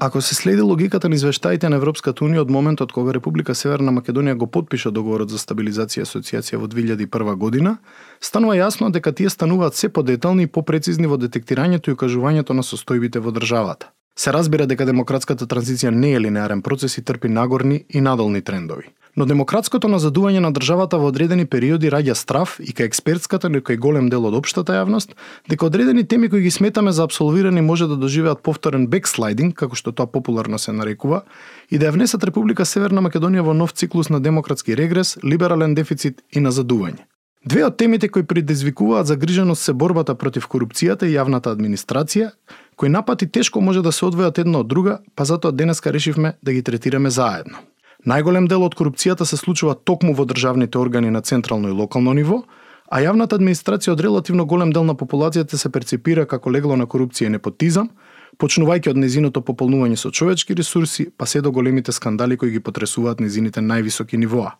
Ако се следи логиката на извештаите на Европската унија од моментот кога Република Северна Македонија го подпиша договорот за стабилизација и асоциација во 2001 година, станува јасно дека тие стануваат се подетални и попрецизни во детектирањето и укажувањето на состојбите во државата. Се разбира дека демократската транзиција не е линеарен процес и трпи нагорни и надолни трендови. Но демократското назадување на државата во одредени периоди раѓа страф и кај експертската, но и кај голем дел од општата јавност, дека одредени теми кои ги сметаме за абсолвирани може да доживеат повторен бекслайдинг, како што тоа популарно се нарекува, и да ја внесат Република Северна Македонија во нов циклус на демократски регрес, либерален дефицит и назадување. Две од темите кои предизвикуваат загриженост се борбата против корупцијата и јавната администрација, кои напати тешко може да се одвојат една од друга, па затоа денеска решивме да ги третираме заедно. Најголем дел од корупцијата се случува токму во државните органи на централно и локално ниво, а јавната администрација од релативно голем дел на популацијата се перцепира како легло на корупција и непотизам, почнувајќи од незиното пополнување со човечки ресурси, па се до големите скандали кои ги потресуваат незините највисоки нивоа.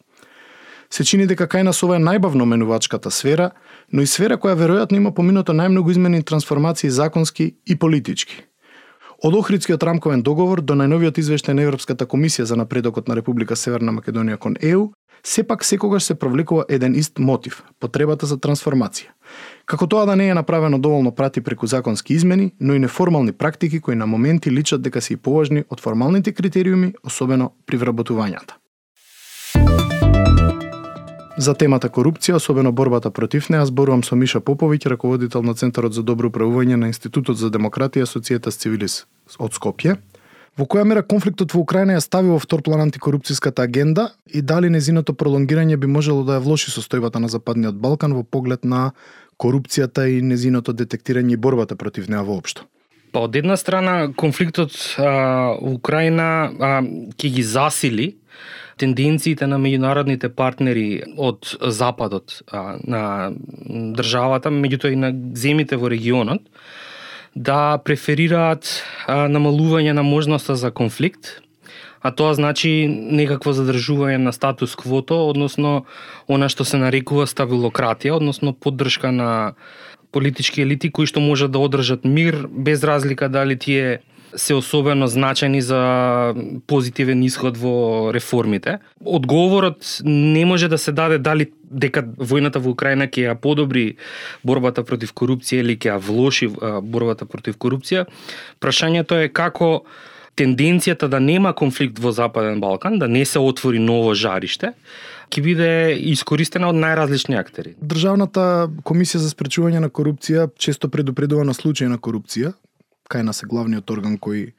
Се чини дека кај нас ова е најбавно менувачката сфера, но и сфера која веројатно има поминато најмногу измени трансформации законски и политички. Од Охридскиот рамковен договор до најновиот извештај на Европската комисија за напредокот на Република Северна Македонија кон ЕУ, сепак секогаш се провлекува еден ист мотив – потребата за трансформација. Како тоа да не е направено доволно прати преку законски измени, но и неформални практики кои на моменти личат дека се и поважни од формалните критериуми, особено при вработувањата. За темата корупција, особено борбата против неа, зборувам со Миша Поповиќ, раководител на Центарот за добро управување на Институтот за демократија Асоцијата Цивилис од Скопје. Во која мера конфликтот во Украина ја стави во втор план антикорупцијската агенда и дали незиното пролонгирање би можело да ја влоши состојбата на Западниот Балкан во поглед на корупцијата и незиното детектирање и борбата против неа воопшто? Па од една страна конфликтот а, Украина а, ќе ги засили тенденциите на меѓународните партнери од западот а, на државата, меѓутоа и на земите во регионот, да преферираат а, намалување на можноста за конфликт, а тоа значи некакво задржување на статус квото, односно она што се нарекува стабилократија, односно поддршка на политички елити кои што можат да одржат мир без разлика дали тие се особено значени за позитивен исход во реформите. Одговорот не може да се даде дали дека војната во Украина ќе ја подобри борбата против корупција или ќе ја влоши борбата против корупција. Прашањето е како тенденцијата да нема конфликт во Западен Балкан, да не се отвори ново жариште, ќе биде искористена од најразлични актери. Државната комисија за спречување на корупција често предупредува на случаи на корупција, кај нас е главниот орган кој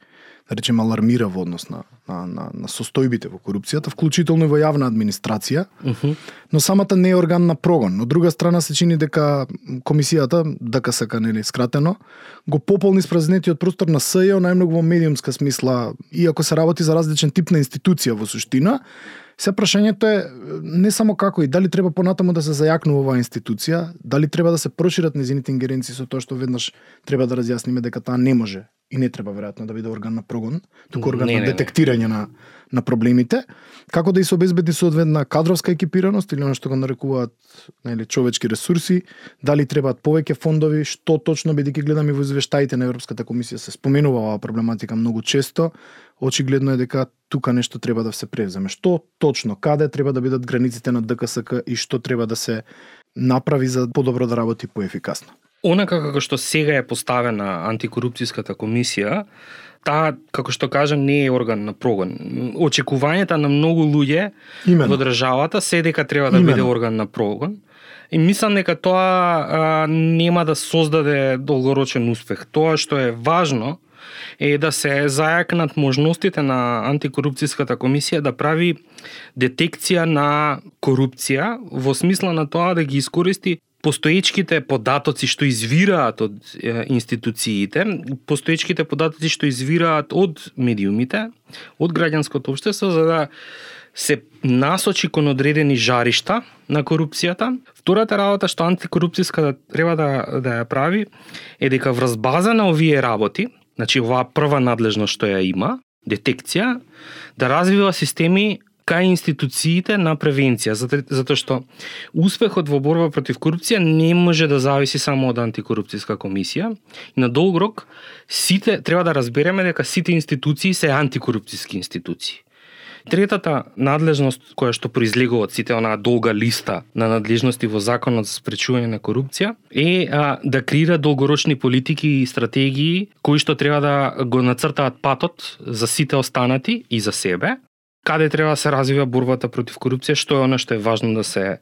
да речем алармира во однос на, на, на, на состојбите во корупцијата, вклучително и во јавна администрација, uh -huh. но самата не е орган на прогон. Од друга страна се чини дека комисијата, ДКСК нели скратено, го пополни спразнетиот простор на СЈО најмногу во медиумска смисла, иако се работи за различен тип на институција во суштина, Се прашањето е не само како и дали треба понатаму да се зајакнува оваа институција, дали треба да се прошират незините ингеренции со тоа што веднаш треба да разјасниме дека таа не може и не треба веројатно да биде орган на прогон, туку орган не, на детектирање на на проблемите, како да и се обезбеди соодветна кадровска екипираност или она што го нарекуваат нели човечки ресурси, дали требаат повеќе фондови, што точно бидејќи гледаме во извештаите на Европската комисија се споменува оваа проблематика многу често, очигледно е дека тука нешто треба да се превземе. Што точно, каде треба да бидат границите на ДКСК и што треба да се направи за подобро да работи поефикасно? Онака како што сега е поставена антикорупцијската комисија, таа, како што кажам, не е орган на прогон. Очекувањата на многу луѓе Именно. во државата се дека треба да Именно. биде орган на прогон. И мислам дека тоа а, нема да создаде долгорочен успех. Тоа што е важно е да се зајакнат можностите на антикорупцијската комисија да прави детекција на корупција во смисла на тоа да ги искористи постоечките податоци што извираат од е, институциите, постоечките податоци што извираат од медиумите, од граѓанското општество за да се насочи кон одредени жаришта на корупцијата. Втората работа што антикорупцијска да треба да да ја прави е дека врз база на овие работи, значи оваа прва надлежност што ја има, детекција, да развива системи кај институциите на превенција, затоа што успехот во борба против корупција не може да зависи само од антикорупцијска комисија и на долг рок сите треба да разбереме дека сите институции се антикорупцијски институции. Третата надлежност која што произлегува од сите онаа долга листа на надлежности во Законот за спречување на корупција е а, да креира долгорочни политики и стратегии кои што треба да го нацртаат патот за сите останати и за себе, каде треба да се развива борбата против корупција, што е она што е важно да се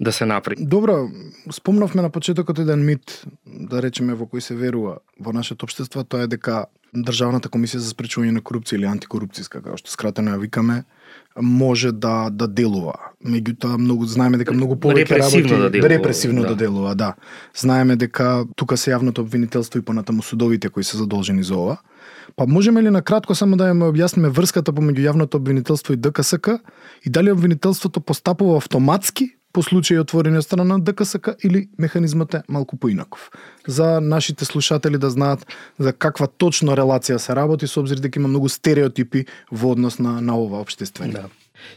да се направи. Добро, спомнавме на почетокот еден мит, да речеме во кој се верува во нашето општество, тоа е дека Државната комисија за спречување на корупција или антикорупцијска, како што скратено ја викаме, може да да делува. Меѓутоа многу знаеме дека многу повеќе работи да делува, репресивно да. да делува, да. Знаеме дека тука се јавното обвинителство и понатаму судовите кои се задолжени за ова. Па можеме ли на кратко само да ја објасниме врската помеѓу јавното обвинителство и ДКСК и дали обвинителството постапува автоматски по случај отворени од страна на ДКСК или механизмот е малку поинаков. За нашите слушатели да знаат за каква точно релација се работи со обзир дека има многу стереотипи во однос на на ова општествено. Да.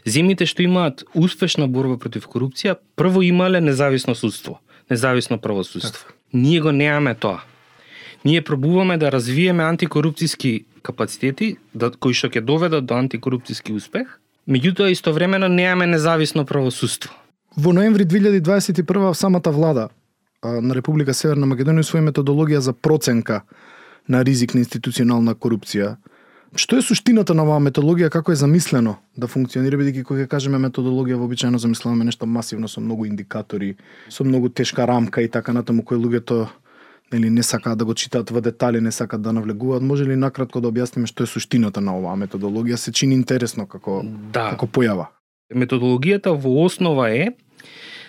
Земите што имаат успешна борба против корупција, прво имале независно судство, независно правосудство. Так. Ние го немаме тоа. Ние пробуваме да развиеме антикорупцијски капацитети да, кои што ќе доведат до антикорупцијски успех, меѓутоа истовремено немаме независно правосудство. Во ноември 2021 самата влада на Република Северна Македонија своја методологија за проценка на ризик на институционална корупција. Што е суштината на оваа методологија, како е замислено да функционира, бидејќи кога кажеме методологија, вообичаено замислуваме нешто масивно со многу индикатори, со многу тешка рамка и така натаму кој луѓето нели не сакаат да го читаат во детали, не сакаат да навлегуваат. Може ли накратко да објасниме што е суштината на оваа методологија? Се чини интересно како да. како појава. Методологијата во основа е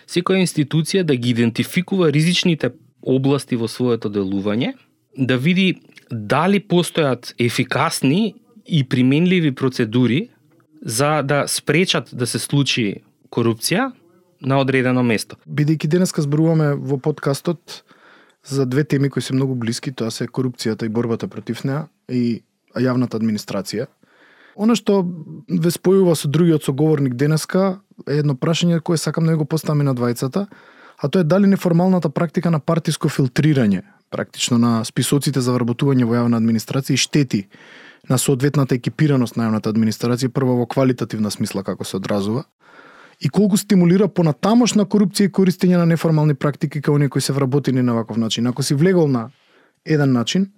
секоја институција да ги идентификува ризичните области во своето делување, да види дали постојат ефикасни и применливи процедури за да спречат да се случи корупција на одредено место. Бидејќи денеска зборуваме во подкастот за две теми кои се многу блиски, тоа се корупцијата и борбата против неа и јавната администрација. Она што ве спојува со другиот соговорник денеска е едно прашање кое сакам да го поставаме на двајцата, а тоа е дали неформалната практика на партиско филтрирање, практично на списоците за вработување во јавна администрација и штети на соодветната екипираност на јавната администрација, прво во квалитативна смисла како се одразува, и колку стимулира понатамошна корупција и користење на неформални практики као оние кои се вработени на ваков начин. Ако си влегол на еден начин,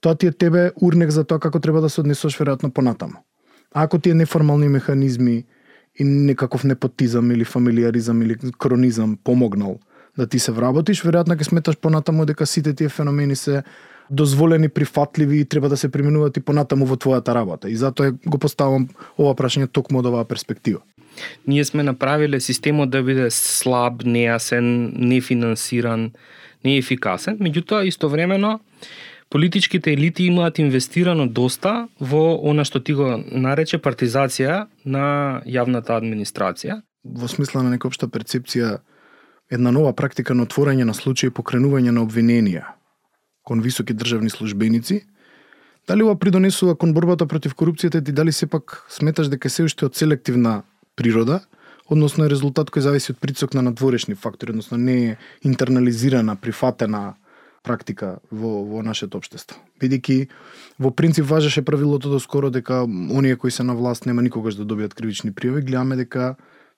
тоа ти е тебе урнек за тоа како треба да се однесеш веројатно понатаму. Ако тие неформални механизми и некаков непотизам или фамилиаризам или кронизам помогнал да ти се вработиш, веројатно ќе сметаш понатаму дека сите тие феномени се дозволени, прифатливи и треба да се применуваат и понатаму во твојата работа. И затоа го поставам ова прашање токму од оваа перспектива. Ние сме направиле системот да биде слаб, нејасен, нефинансиран, неефикасен, меѓутоа истовремено политичките елити имаат инвестирано доста во она што ти го нарече партизација на јавната администрација. Во смисла на некоја општа перцепција, една нова практика на отворање на случаи покренување на обвиненија кон високи државни службеници, дали ова придонесува кон борбата против корупцијата и дали сепак сметаш дека се уште од селективна природа, односно е резултат кој зависи од притисок на надворешни фактори, односно не е интернализирана, прифатена практика во, во нашето општество. Бидејќи во принцип важеше правилото до скоро дека оние кои се на власт нема никогаш да добијат кривични пријави, гледаме дека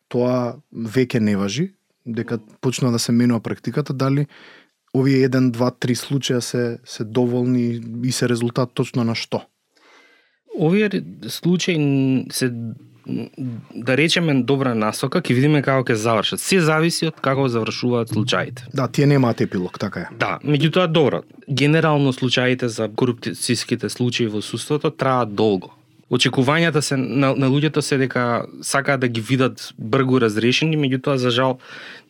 тоа веќе не важи, дека почна да се менува практиката, дали овие 1, 2, 3 случаја се се доволни и се резултат точно на што? Овие случаи се да речеме добра насока, ќе видиме како ќе завршат. Се зависи од како завршуваат случаите. Да, тие немаат епилог, така е. Да, меѓутоа добро. Генерално случаите за корупцијските случаи во суството траат долго очекувањата се на, на луѓето се дека сакаат да ги видат бргу разрешени, меѓутоа за жал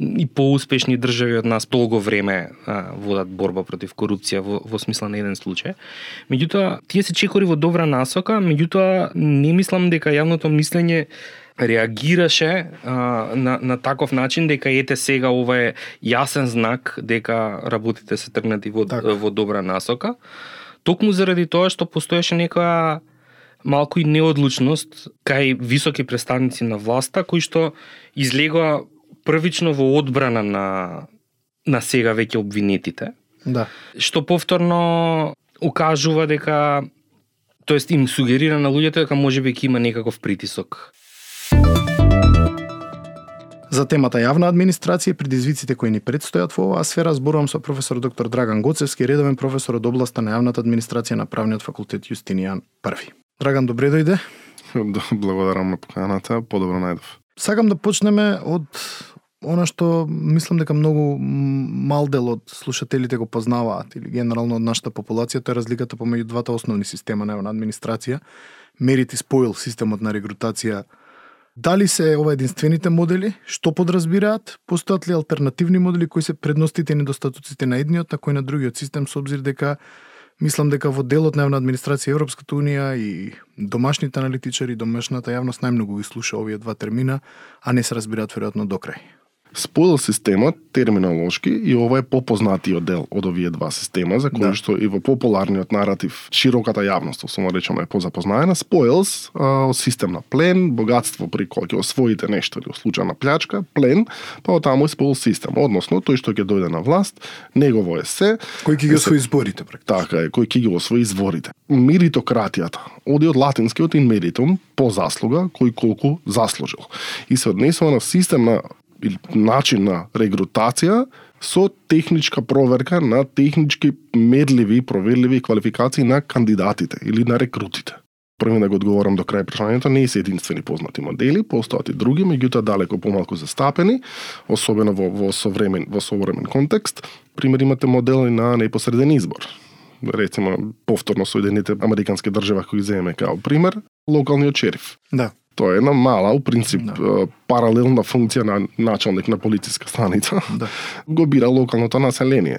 и поуспешни држави од нас толго време а, водат борба против корупција во, во смисла на еден случај. Меѓутоа тие се чекори во добра насока, меѓутоа не мислам дека јавното мислење реагираше а, на, на таков начин дека ете сега ова е јасен знак дека работите се тргнати во, така. во добра насока. Токму заради тоа што постоеше некоја малку и неодлучност кај високи представници на власта кои што излегоа првично во одбрана на на сега веќе обвинетите. Да. Што повторно укажува дека тоест им сугерира на луѓето дека можеби ќе има некаков притисок. За темата јавна администрација и предизвиците кои ни предстојат во оваа сфера зборувам со професор доктор Драган Гоцевски, редовен професор од областа на јавната администрација на правниот факултет Јустинијан Први. Драган, добре дојде. Благодарам на поканата, подобро најдов. Сакам да почнеме од она што мислам дека многу мал дел од слушателите го познаваат или генерално од нашата популација, тоа е разликата помеѓу двата основни система на администрација, Merit и Spoil системот на регрутација. Дали се ова единствените модели? Што подразбираат? Постојат ли алтернативни модели кои се предностите и недостатоците на едниот, на кој на другиот систем со обзир дека Мислам дека во делот на администрација Европската Унија и домашните аналитичари, домашната јавност најмногу ги слуша овие два термина, а не се разбираат веројатно до крај. Споил системот терминолошки и ова е попознатиот дел од овие два система за кои да. што и во популарниот наратив широката јавност, особено речеме е позапознаена, споилс а, систем на плен, богатство при кој ќе освоите нешто или случај на плячка, плен, па таму е споил систем, односно тој што ќе дојде на власт, негово е се, кој ќе ги освои изборите практично. Така е, кој ќе ги освои изборите. Меритократијата, оди од латинскиот in meritum, по заслуга, кој колку заслужил. И се однесува на систем на или начин на регрутација со техничка проверка на технички мерливи и проверливи квалификации на кандидатите или на рекрутите. Први да го одговорам до крај прашањето, не се единствени познати модели, постојат и други, меѓутоа далеко помалку застапени, особено во, во современ во современ контекст. Пример имате модели на непосреден избор. Рецимо повторно Соединените американски држава кои земеме као пример, локалниот шериф. Да. Тоа е една мала, у принцип, да. паралелна функција на началник на полициска станица. Да. Го бира локалното население.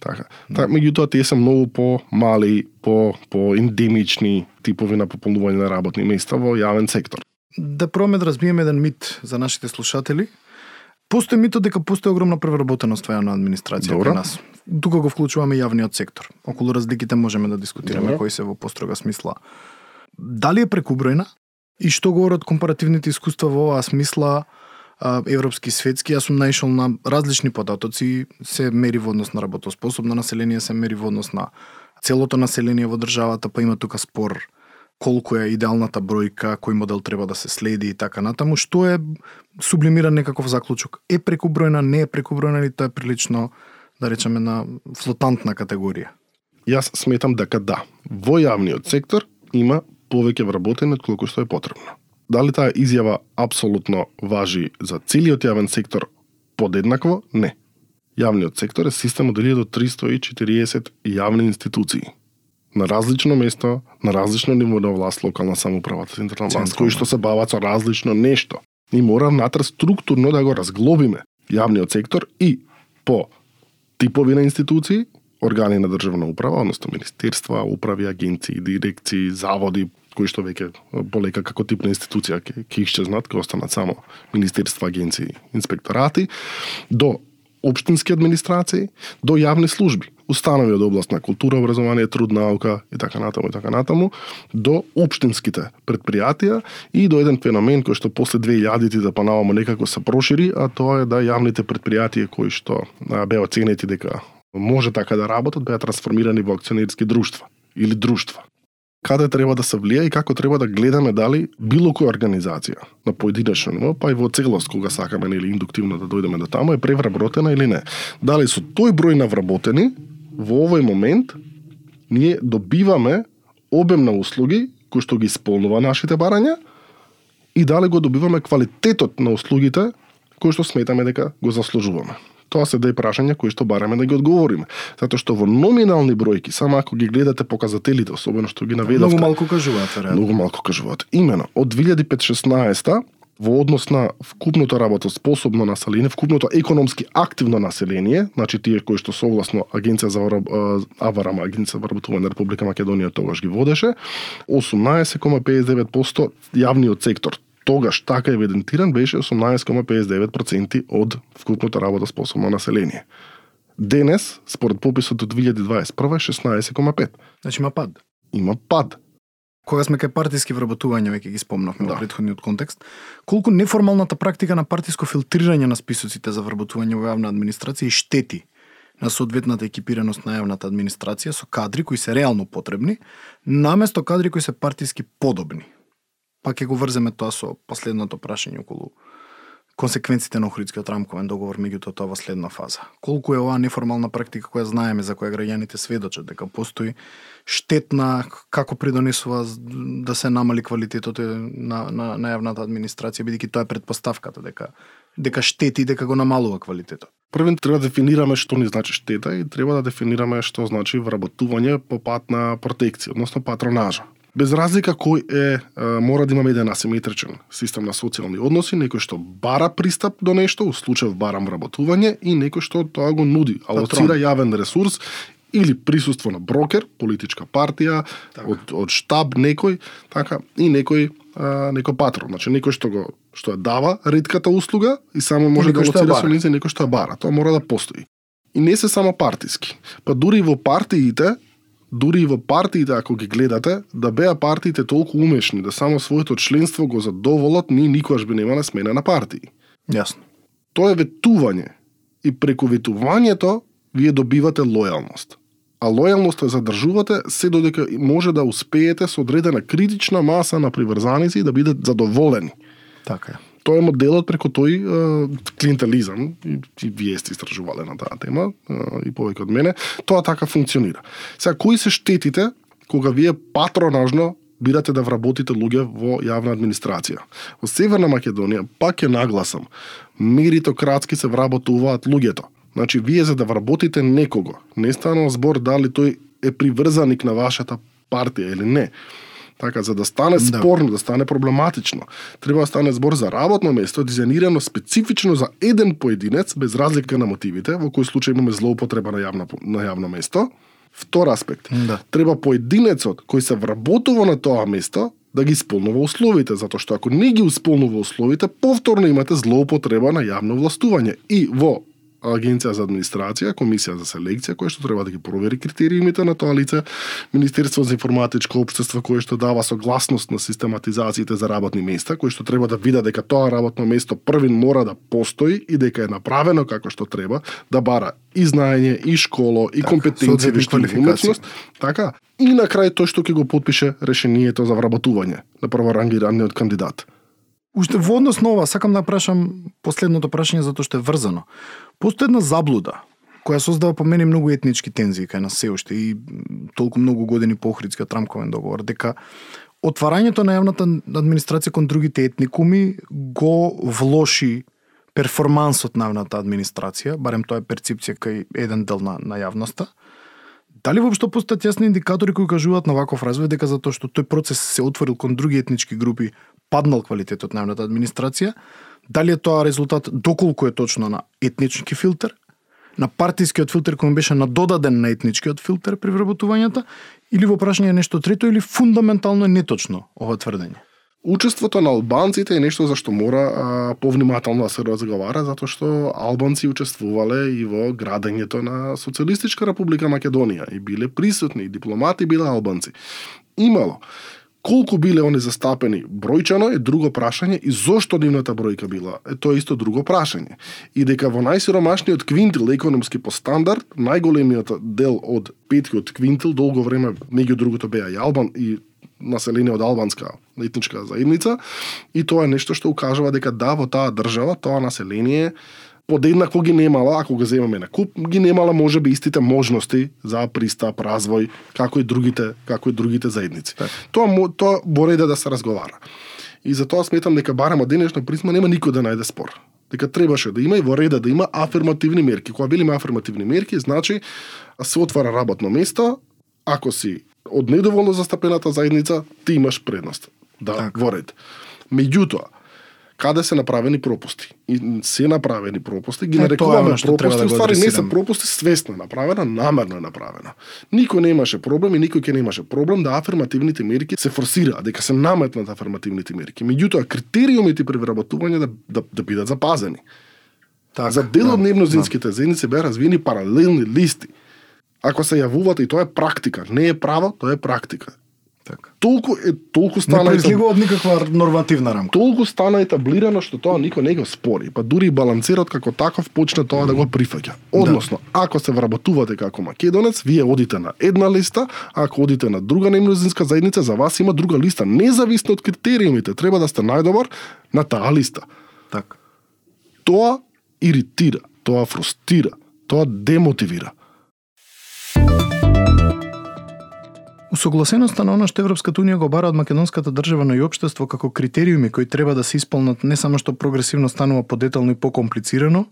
Така. Да. Така, меѓутоа тие се многу по мали, по по ендемични типови на пополнување на работни места во јавен сектор. Да пробаме да разбиеме еден мит за нашите слушатели. Постои митот дека постои огромна превработеност во јавна администрација кај нас. Тука го вклучуваме јавниот сектор. Околу разликите можеме да дискутираме Добро. кои се во построга смисла. Дали е прекубројна И што говорат компаративните искуства во оваа смисла, европски и светски, јас сум наишол на различни податоци, се мери во однос на работоспособно население, се мери во однос на целото население во државата, па има тука спор колку е идеалната бројка, кој модел треба да се следи и така натаму, што е сублимиран некаков заклучок. Е прекубројна, не е прекубројна или тоа е прилично, да речеме, на флотантна категорија? Јас сметам дека да. Во јавниот сектор има повеќе вработени од колку што е потребно. Дали таа изјава апсолутно важи за целиот јавен сектор подеднакво? Не. Јавниот сектор е систем од 1340 јавни институции на различно место, на различно ниво на власт, локална самоуправа, централна власт, кои што се бават со различно нешто. И мора внатре структурно да го разглобиме јавниот сектор и по типови на институции, органи на државна управа, односно министерства, управи, агенции, дирекции, заводи, кои што веќе полека како тип на институција ќе ќе исчезнат, ќе останат само министерства, агенции, инспекторати, до општински администрации, до јавни служби, установи од област на култура, образование, труд, наука и така натаму и така натаму, до општинските предпријатија и до еден феномен кој што после 2000-ти да понавамо некако се прошири, а тоа е да јавните предпријатија кои што беа оценети дека може така да работат, беа трансформирани во акционерски друштва или друштва каде треба да се влија и како треба да гледаме дали било која организација на поединечно ниво, па и во целост кога сакаме или индуктивно да дојдеме до таму е превработена или не. Дали со тој број на вработени во овој момент ние добиваме обем на услуги кои што ги исполнува нашите барања и дали го добиваме квалитетот на услугите кои што сметаме дека го заслужуваме. Тоа се да прашања кои што бараме да ги одговориме. Затоа што во номинални бројки, само ако ги гледате показателите, особено што ги наведовте. Многу малку кажуваат, веројатно. Многу малку кажуваат. Имено, од 2005-16 во однос на вкупното работоспособно население, вкупното економски активно население, значи тие кои што согласно Агенција за Аварам, Агенција за вработување на Република Македонија тогаш ги водеше, 18,59% јавниот сектор тогаш така евидентиран беше 18,59% од вкупното работа способно население. Денес, според пописот од 2021, 16,5. Значи има пад. Има пад. Кога сме кај партиски вработувања, веќе ги спомнавме Да. во претходниот контекст, колку неформалната практика на партиско филтрирање на списоците за вработување во јавна администрација и штети на соодветната екипираност на јавната администрација со кадри кои се реално потребни, наместо кадри кои се партиски подобни. Пак ќе го врземе тоа со последното прашање околу консеквенците на Охридскиот рамковен договор меѓутоа тоа во следна фаза. Колку е оваа неформална практика која знаеме за која граѓаните сведочат дека постои штетна како придонесува да се намали квалитетот на, на, на јавната администрација бидејќи тоа е предпоставката дека дека штети дека го намалува квалитетот. Првен треба да дефинираме што ни значи штета и треба да дефинираме што значи вработување по пат на протекција, односно патронажа. Без разлика кој е, мора да имаме еден асиметричен систем на социјални односи, некој што бара пристап до нешто, у случај барам вработување, и некој што тоа го нуди, алоцира јавен ресурс или присуство на брокер, политичка партија, од, од штаб некој, така, и некој а, некој патрон, значи некој што го што ја дава редката услуга и само може да некој ја алоцира бара. со низ и некој што ја бара. Тоа мора да постои. И не се само партиски. Па дури и во партиите, дури и во партиите ако ги гледате, да беа партиите толку умешни да само своето членство го задоволат, ние никогаш би немале смена на партии. Јасно. Тоа е ветување. И преку ветувањето вие добивате лојалност. А лојалноста ја задржувате се додека може да успеете со одредена критична маса на приврзаници да бидат задоволени. Така е. Тоа е моделот преку тој е, клиентелизам, и, и вие сте истражувале на таа тема, и повеќе од мене, тоа така функционира. Сега, кои се штетите кога вие патронажно бирате да вработите луѓе во јавна администрација? Во Северна Македонија, пак ја нагласам, меритократски се вработуваат луѓето. Значи, вие за да вработите некого, не станува збор дали тој е приврзаник на вашата партија или не. Така, за да стане Да. спорно, да стане проблематично, треба да стане збор за работно место, дизајнирано специфично за еден поединец, без разлика на мотивите, во кој случај имаме злоупотреба на јавно, на јавно место. Втор аспект, Да. треба поединецот кој се вработува на тоа место да ги исполнува условите, затоа што ако не ги исполнува условите, повторно имате злоупотреба на јавно властување. И во Агенција за администрација, комисија за селекција која што треба да ги провери критериумите на тоа лице, Министерство за информатичко општество кое што дава согласност на систематизациите за работни места, кој што треба да види дека тоа работно место првин мора да постои и дека е направено како што треба, да бара и знаење, и школо, и Така, компетенција, вештини, така. И на крај тој што ќе го подпише решението за вработување на прворангираниот кандидат. Уште во однос на ова, сакам да прашам последното прашање затоа што е врзано. Постои една заблуда која создава по мене многу етнички тензии кај нас се уште и толку многу години по Охридскиот рамковен договор дека отварањето на јавната администрација кон другите етникуми го влоши перформансот на јавната администрација, барем тоа е перцепција кај еден дел на, на јавноста. Дали воопшто постојат јасни индикатори кои кажуваат на ваков развој дека затоа што тој процес се отворил кон други етнички групи, паднал квалитетот на јавната администрација? Дали е тоа резултат доколку е точно на етнички филтер, на партискиот филтер кој беше надодаден на етничкиот филтер при вработувањата, или во прашање е нешто трето или фундаментално е неточно ова тврдење? Учеството на албанците е нешто за што мора а, повнимателно да се разговара, затоа што албанци учествувале и во градењето на Социјалистичка република Македонија и биле присутни, и дипломати биле албанци. Имало. Колку биле они застапени бројчано е друго прашање и зошто нивната бројка била е тоа е исто друго прашање. И дека во најсиромашниот квинтил економски по стандард, најголемиот дел од петкиот квинтил долго време меѓу другото беа и Албан и население од албанска етничка заедница и тоа е нешто што укажува дека да во таа држава тоа население подеднакво ги немала, ако го земеме на куп, ги немала можеби истите можности за пристап, развој, како и другите, како и другите заедници. Тоа мо- тоа во реда да се разговара. И затоа сметам дека барем од денешна призма нема никој да најде спор. Дека требаше да има и во реда да има афирмативни мерки. Кога велиме афирмативни мерки, значи се отвара работно место, ако си од недоволно застапената заедница, ти имаш предност. Да, Така. во ред. Меѓутоа, каде се направени пропусти. И се направени пропусти, ги Е, е нарекуваме треба пропусти, да да го ствари не се пропусти свесно направена, намерно е направена. Никој не имаше проблем и никој ќе немаше проблем да афирмативните мерки се форсираат, дека се наметнат афирмативните мерки. Меѓутоа, критериумите при вработување да, да, да бидат запазени. Така, За дел од небнозинските заедници беа развиени паралелни листи. Ако се јавувате, и тоа е практика, не е право, тоа е практика. Така. Толку е толку Не стана произлегува од никаква нормативна рамка. толку стана етаблирано што тоа никој не го спори. Па дури и балансирот како таков почна тоа да го прифаќа. Односно, ако се вработувате како македонец, вие одите на една листа, ако одите на друга немнозинска заедница, за вас има друга листа, независно од критериумите, треба да сте најдобар на таа листа. Така. Тоа иритира, тоа фрустира, тоа демотивира. Усогласеноста на она што Европската унија го бара од македонската држава но и општество како критериуми кои треба да се исполнат не само што прогресивно станува подетално и покомплицирано,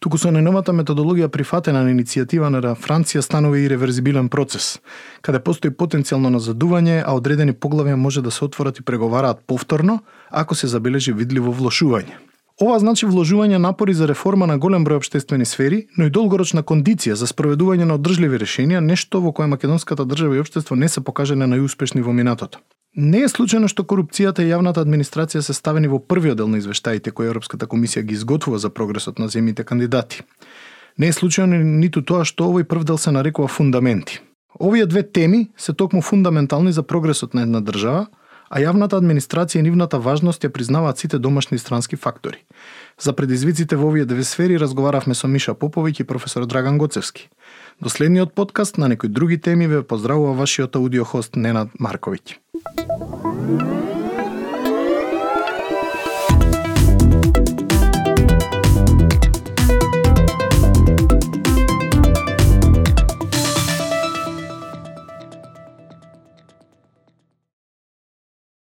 туку со најновата методологија прифатена на иницијатива на Франција станува и реверзибилен процес, каде постои потенцијално назадување, а одредени поглавја може да се отворат и преговараат повторно, ако се забележи видливо влошување. Ова значи вложување напори за реформа на голем број обштествени сфери, но и долгорочна кондиција за спроведување на одржливи решенија, нешто во кое македонската држава и општество не се покажале најуспешни во минатото. Не е случајно што корупцијата и јавната администрација се ставени во првиот дел на извештаите кои Европската комисија ги изготвува за прогресот на земјите кандидати. Не е случајно ниту тоа што овој прв дел се нарекува фундаменти. Овие две теми се токму фундаментални за прогресот на една држава, а јавната администрација и нивната важност ја признаваат сите домашни и странски фактори. За предизвиците во овие две сфери разговаравме со Миша Поповиќ и професор Драган Гоцевски. До следниот подкаст на некои други теми ве поздравува вашиот аудиохост Ненад Марковиќ.